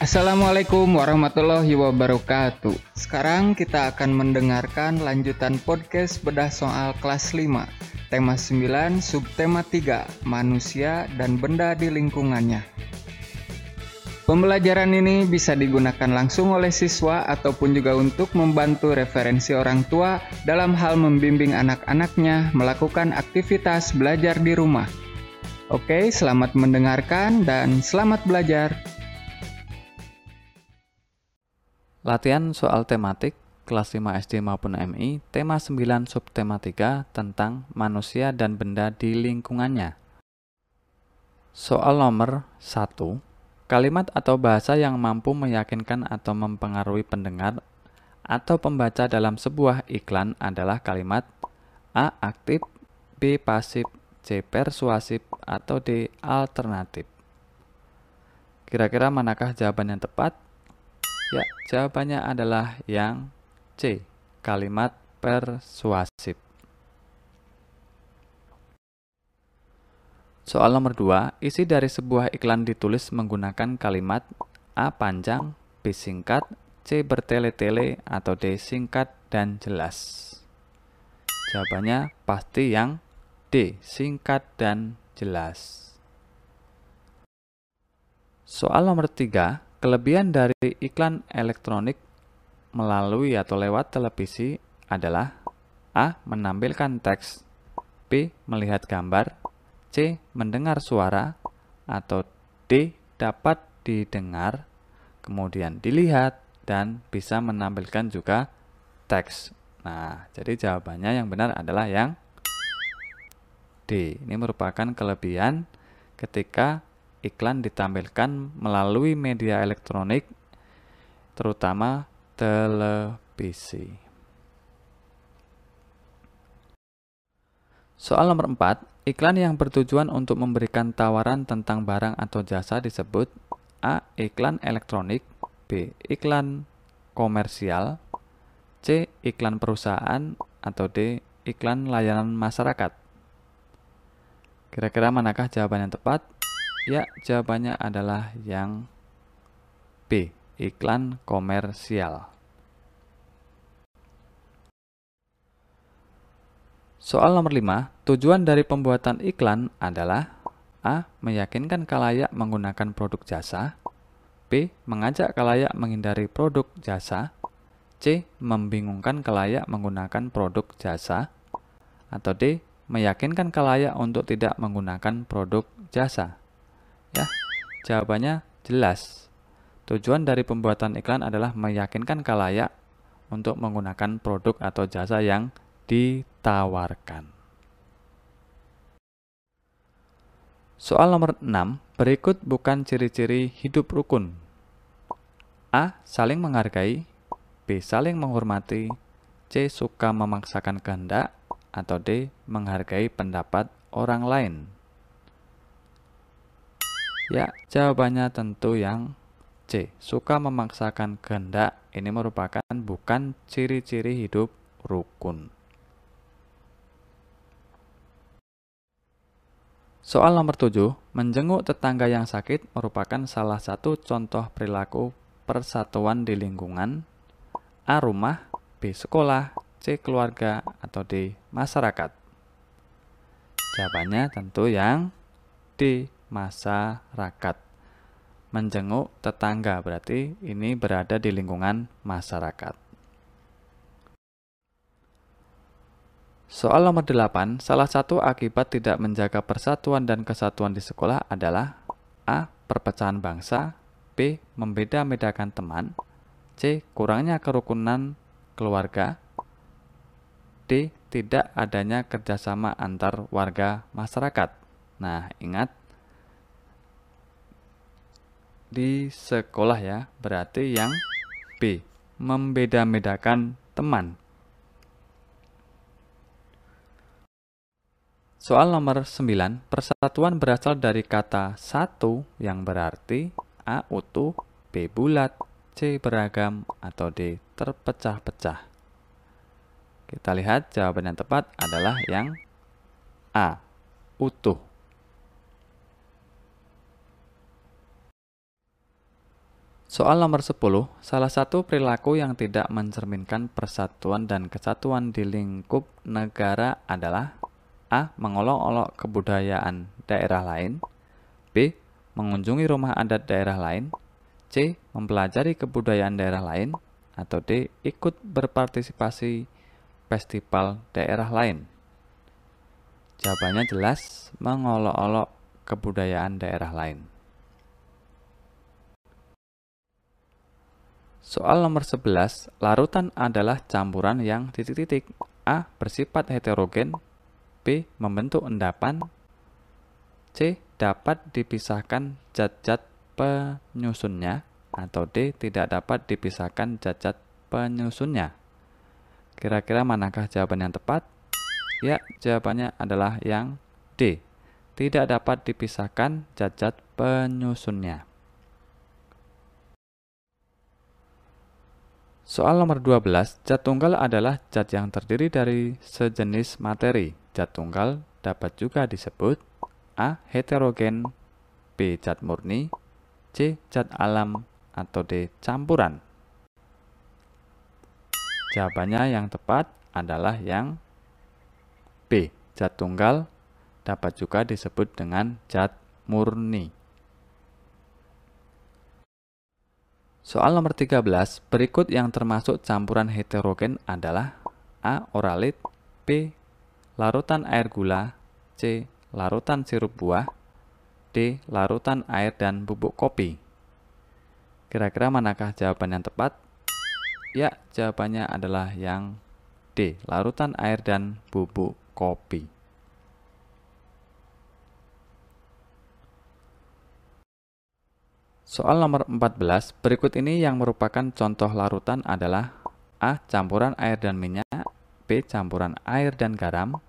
Assalamualaikum warahmatullahi wabarakatuh. Sekarang kita akan mendengarkan lanjutan podcast bedah soal kelas 5. Tema 9, subtema 3, manusia dan benda di lingkungannya. Pembelajaran ini bisa digunakan langsung oleh siswa ataupun juga untuk membantu referensi orang tua dalam hal membimbing anak-anaknya melakukan aktivitas belajar di rumah. Oke, selamat mendengarkan dan selamat belajar. Latihan soal tematik kelas 5 SD maupun MI, tema 9 subtema 3 tentang manusia dan benda di lingkungannya. Soal nomor 1. Kalimat atau bahasa yang mampu meyakinkan atau mempengaruhi pendengar atau pembaca dalam sebuah iklan adalah kalimat A. Aktif B. Pasif C. Persuasif atau D. Alternatif. Kira-kira manakah jawaban yang tepat? Ya, jawabannya adalah yang C. Kalimat persuasif. Soal nomor 2, isi dari sebuah iklan ditulis menggunakan kalimat A panjang, B singkat, C bertele-tele, atau D singkat dan jelas. Jawabannya pasti yang D, singkat dan jelas. Soal nomor 3, Kelebihan dari iklan elektronik melalui atau lewat televisi adalah A. Menampilkan teks B. Melihat gambar C. Mendengar suara atau D. Dapat didengar kemudian dilihat dan bisa menampilkan juga teks. Nah, jadi jawabannya yang benar adalah yang D. Ini merupakan kelebihan ketika iklan ditampilkan melalui media elektronik, terutama televisi. Soal nomor 4, iklan yang bertujuan untuk memberikan tawaran tentang barang atau jasa disebut A. Iklan elektronik B. Iklan komersial C. Iklan perusahaan atau D. Iklan layanan masyarakat Kira-kira manakah jawaban yang tepat? Ya, jawabannya adalah yang B, iklan komersial. Soal nomor 5, tujuan dari pembuatan iklan adalah A. Meyakinkan kalayak menggunakan produk jasa B. Mengajak kalayak menghindari produk jasa C. Membingungkan kalayak menggunakan produk jasa Atau D. Meyakinkan kalayak untuk tidak menggunakan produk jasa Ya, jawabannya jelas. Tujuan dari pembuatan iklan adalah meyakinkan kalayak untuk menggunakan produk atau jasa yang ditawarkan. Soal nomor 6, berikut bukan ciri-ciri hidup rukun. A. Saling menghargai B. Saling menghormati C. Suka memaksakan kehendak Atau D. Menghargai pendapat orang lain Ya, jawabannya tentu yang C. Suka memaksakan kehendak ini merupakan bukan ciri-ciri hidup rukun. Soal nomor 7, menjenguk tetangga yang sakit merupakan salah satu contoh perilaku persatuan di lingkungan A. Rumah B. Sekolah C. Keluarga atau D. Masyarakat Jawabannya tentu yang D masyarakat. Menjenguk tetangga berarti ini berada di lingkungan masyarakat. Soal nomor 8, salah satu akibat tidak menjaga persatuan dan kesatuan di sekolah adalah A. Perpecahan bangsa B. Membeda-bedakan teman C. Kurangnya kerukunan keluarga D. Tidak adanya kerjasama antar warga masyarakat Nah, ingat di sekolah ya. Berarti yang B, membeda-bedakan teman. Soal nomor 9, persatuan berasal dari kata satu yang berarti A utuh, B bulat, C beragam, atau D terpecah-pecah. Kita lihat jawaban yang tepat adalah yang A, utuh. Soal nomor 10, salah satu perilaku yang tidak mencerminkan persatuan dan kesatuan di lingkup negara adalah A. Mengolok-olok kebudayaan daerah lain B. Mengunjungi rumah adat daerah lain C. Mempelajari kebudayaan daerah lain atau D. Ikut berpartisipasi festival daerah lain Jawabannya jelas, mengolok-olok kebudayaan daerah lain Soal nomor 11, larutan adalah campuran yang titik-titik A. Bersifat heterogen B. Membentuk endapan C. Dapat dipisahkan zat-zat penyusunnya atau D. Tidak dapat dipisahkan zat-zat penyusunnya Kira-kira manakah jawaban yang tepat? Ya, jawabannya adalah yang D. Tidak dapat dipisahkan zat-zat penyusunnya. Soal nomor 12, zat tunggal adalah zat yang terdiri dari sejenis materi. Zat tunggal dapat juga disebut A. Heterogen B. Zat murni C. Zat alam atau D. Campuran Jawabannya yang tepat adalah yang B. Zat tunggal dapat juga disebut dengan zat murni. Soal nomor 13, berikut yang termasuk campuran heterogen adalah A. Oralit B. Larutan air gula C. Larutan sirup buah D. Larutan air dan bubuk kopi Kira-kira manakah jawaban yang tepat? Ya, jawabannya adalah yang D. Larutan air dan bubuk kopi Soal nomor 14, berikut ini yang merupakan contoh larutan adalah A. Campuran air dan minyak B. Campuran air dan garam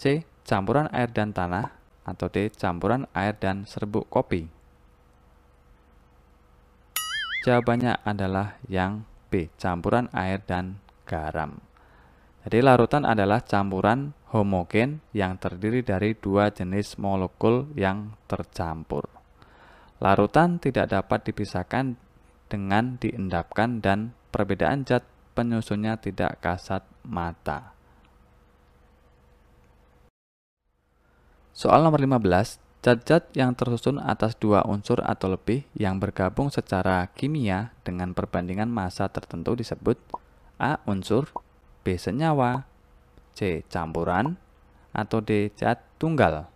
C. Campuran air dan tanah atau D. Campuran air dan serbuk kopi Jawabannya adalah yang B. Campuran air dan garam Jadi larutan adalah campuran homogen yang terdiri dari dua jenis molekul yang tercampur Larutan tidak dapat dipisahkan dengan diendapkan dan perbedaan zat penyusunnya tidak kasat mata. Soal nomor 15, zat-zat yang tersusun atas dua unsur atau lebih yang bergabung secara kimia dengan perbandingan massa tertentu disebut A. Unsur B. Senyawa C. Campuran atau D. Zat tunggal.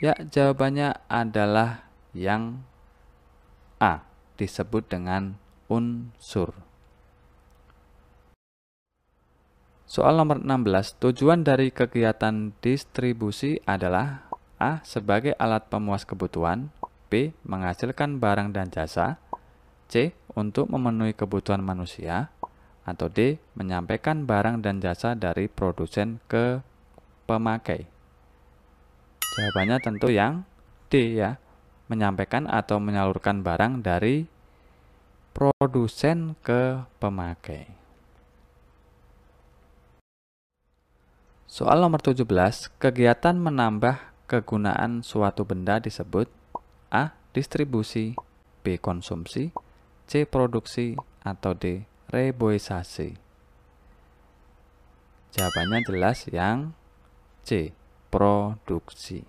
Ya, jawabannya adalah yang A, disebut dengan unsur. Soal nomor 16, tujuan dari kegiatan distribusi adalah A. Sebagai alat pemuas kebutuhan B. Menghasilkan barang dan jasa C. Untuk memenuhi kebutuhan manusia atau D. Menyampaikan barang dan jasa dari produsen ke pemakai Jawabannya tentu yang D ya. Menyampaikan atau menyalurkan barang dari produsen ke pemakai. Soal nomor 17, kegiatan menambah kegunaan suatu benda disebut A. Distribusi B. Konsumsi C. Produksi atau D. Reboisasi Jawabannya jelas yang C produksi.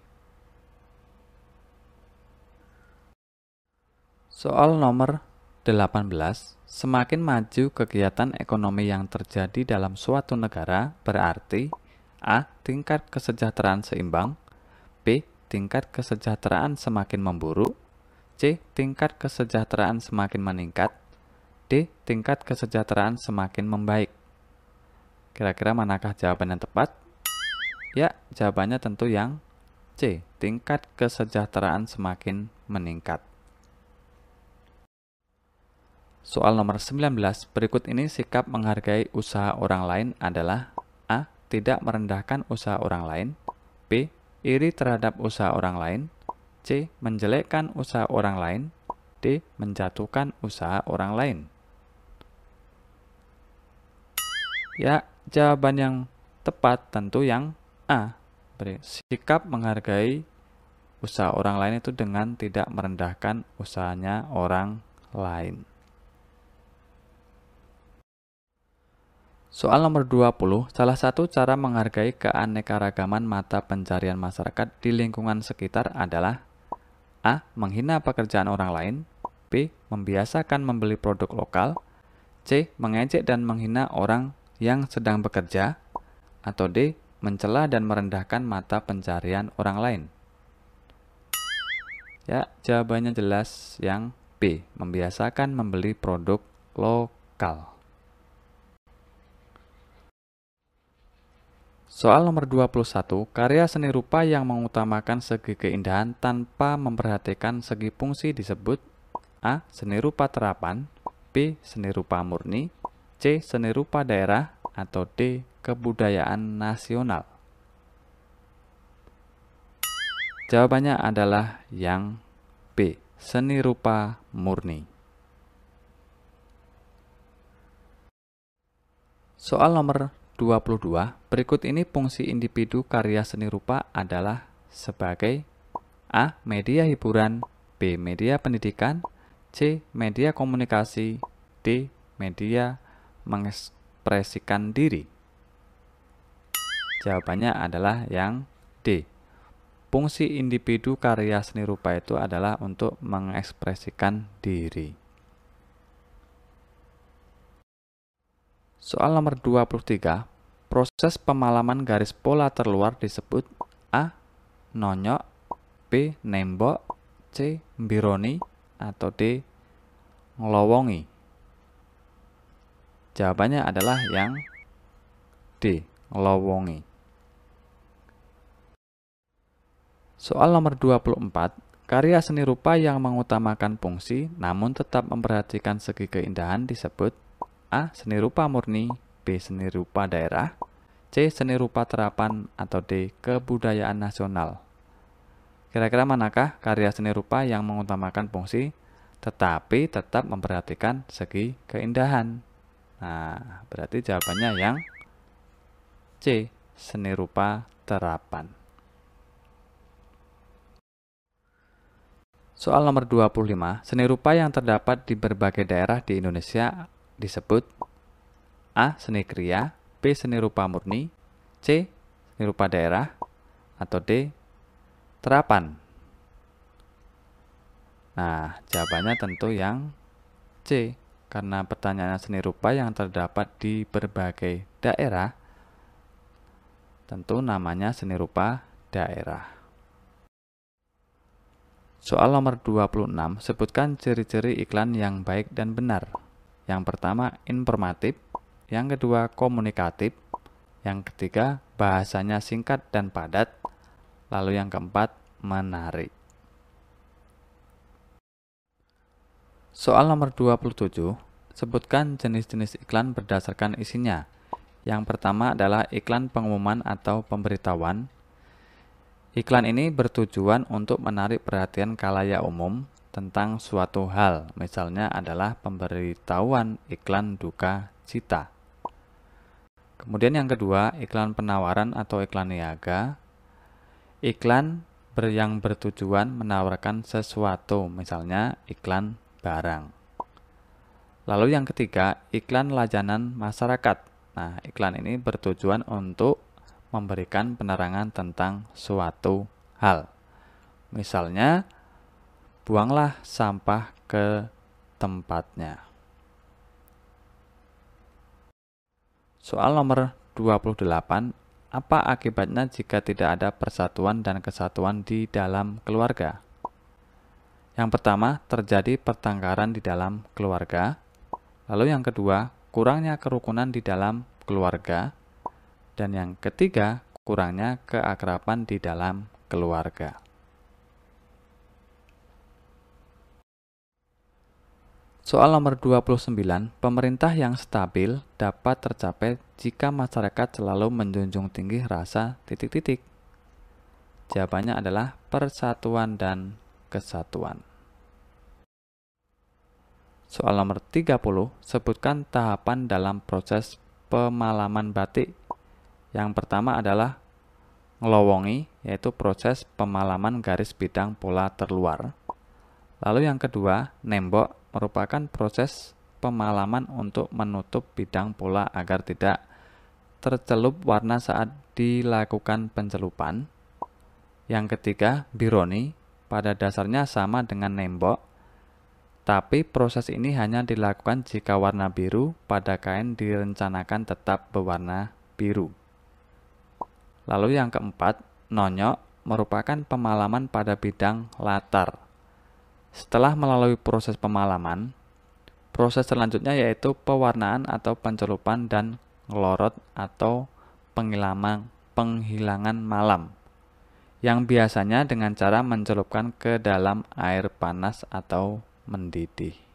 Soal nomor 18, semakin maju kegiatan ekonomi yang terjadi dalam suatu negara berarti A. Tingkat kesejahteraan seimbang B. Tingkat kesejahteraan semakin memburuk C. Tingkat kesejahteraan semakin meningkat D. Tingkat kesejahteraan semakin membaik Kira-kira manakah jawaban yang tepat? Ya, jawabannya tentu yang C. Tingkat kesejahteraan semakin meningkat. Soal nomor 19, berikut ini sikap menghargai usaha orang lain adalah A. Tidak merendahkan usaha orang lain B. Iri terhadap usaha orang lain C. Menjelekkan usaha orang lain D. Menjatuhkan usaha orang lain Ya, jawaban yang tepat tentu yang A. Sikap menghargai usaha orang lain itu dengan tidak merendahkan usahanya orang lain. Soal nomor 20, salah satu cara menghargai keanekaragaman mata pencarian masyarakat di lingkungan sekitar adalah A. Menghina pekerjaan orang lain B. Membiasakan membeli produk lokal C. Mengejek dan menghina orang yang sedang bekerja atau D. Mencela dan merendahkan mata pencarian orang lain Ya, jawabannya jelas yang B. Membiasakan membeli produk lokal Soal nomor 21, karya seni rupa yang mengutamakan segi keindahan tanpa memperhatikan segi fungsi disebut A. Seni rupa terapan B. Seni rupa murni C. Seni rupa daerah atau D. Kebudayaan nasional Jawabannya adalah yang B. Seni rupa murni Soal nomor 22. Berikut ini fungsi individu karya seni rupa adalah sebagai A. Media hiburan B. Media pendidikan C. Media komunikasi D. Media mengekspresikan diri Jawabannya adalah yang D. Fungsi individu karya seni rupa itu adalah untuk mengekspresikan diri. Soal nomor 23. Proses pemalaman garis pola terluar disebut A. Nonyok B. Nembok C. Mbironi atau D. Ngelowongi Jawabannya adalah yang D. Ngelowongi Soal nomor 24 Karya seni rupa yang mengutamakan fungsi namun tetap memperhatikan segi keindahan disebut A. Seni rupa murni B. Seni rupa daerah C. Seni rupa terapan atau D. Kebudayaan nasional Kira-kira manakah karya seni rupa yang mengutamakan fungsi tetapi tetap memperhatikan segi keindahan? Nah, berarti jawabannya yang C. Seni rupa terapan. Soal nomor 25, seni rupa yang terdapat di berbagai daerah di Indonesia disebut A. Seni kriya B. Seni rupa murni C. Seni rupa daerah atau D. Terapan Nah, jawabannya tentu yang C karena pertanyaannya seni rupa yang terdapat di berbagai daerah tentu namanya seni rupa daerah. Soal nomor 26, sebutkan ciri-ciri iklan yang baik dan benar. Yang pertama, informatif, yang kedua komunikatif, yang ketiga bahasanya singkat dan padat, lalu yang keempat menarik. Soal nomor 27, sebutkan jenis-jenis iklan berdasarkan isinya. Yang pertama adalah iklan pengumuman atau pemberitahuan. Iklan ini bertujuan untuk menarik perhatian kalayak umum tentang suatu hal, misalnya adalah pemberitahuan iklan duka cita. Kemudian yang kedua, iklan penawaran atau iklan niaga. Iklan yang bertujuan menawarkan sesuatu, misalnya iklan barang. Lalu yang ketiga, iklan layanan masyarakat. Nah, iklan ini bertujuan untuk memberikan penerangan tentang suatu hal. Misalnya, buanglah sampah ke tempatnya. Soal nomor 28, apa akibatnya jika tidak ada persatuan dan kesatuan di dalam keluarga? Yang pertama, terjadi pertengkaran di dalam keluarga. Lalu yang kedua, kurangnya kerukunan di dalam keluarga. Dan yang ketiga, kurangnya keakraban di dalam keluarga. Soal nomor 29, pemerintah yang stabil dapat tercapai jika masyarakat selalu menjunjung tinggi rasa titik-titik. Jawabannya adalah persatuan dan kesatuan. Soal nomor 30, sebutkan tahapan dalam proses pemalaman batik. Yang pertama adalah ngelowongi, yaitu proses pemalaman garis bidang pola terluar. Lalu yang kedua, nembok merupakan proses pemalaman untuk menutup bidang pola agar tidak tercelup warna saat dilakukan pencelupan. Yang ketiga, bironi pada dasarnya sama dengan nembok, tapi proses ini hanya dilakukan jika warna biru pada kain direncanakan tetap berwarna biru. Lalu yang keempat, nonyok merupakan pemalaman pada bidang latar. Setelah melalui proses pemalaman, proses selanjutnya yaitu pewarnaan atau pencelupan dan ngelorot atau penghilangan, penghilangan malam yang biasanya dengan cara mencelupkan ke dalam air panas atau mendidih.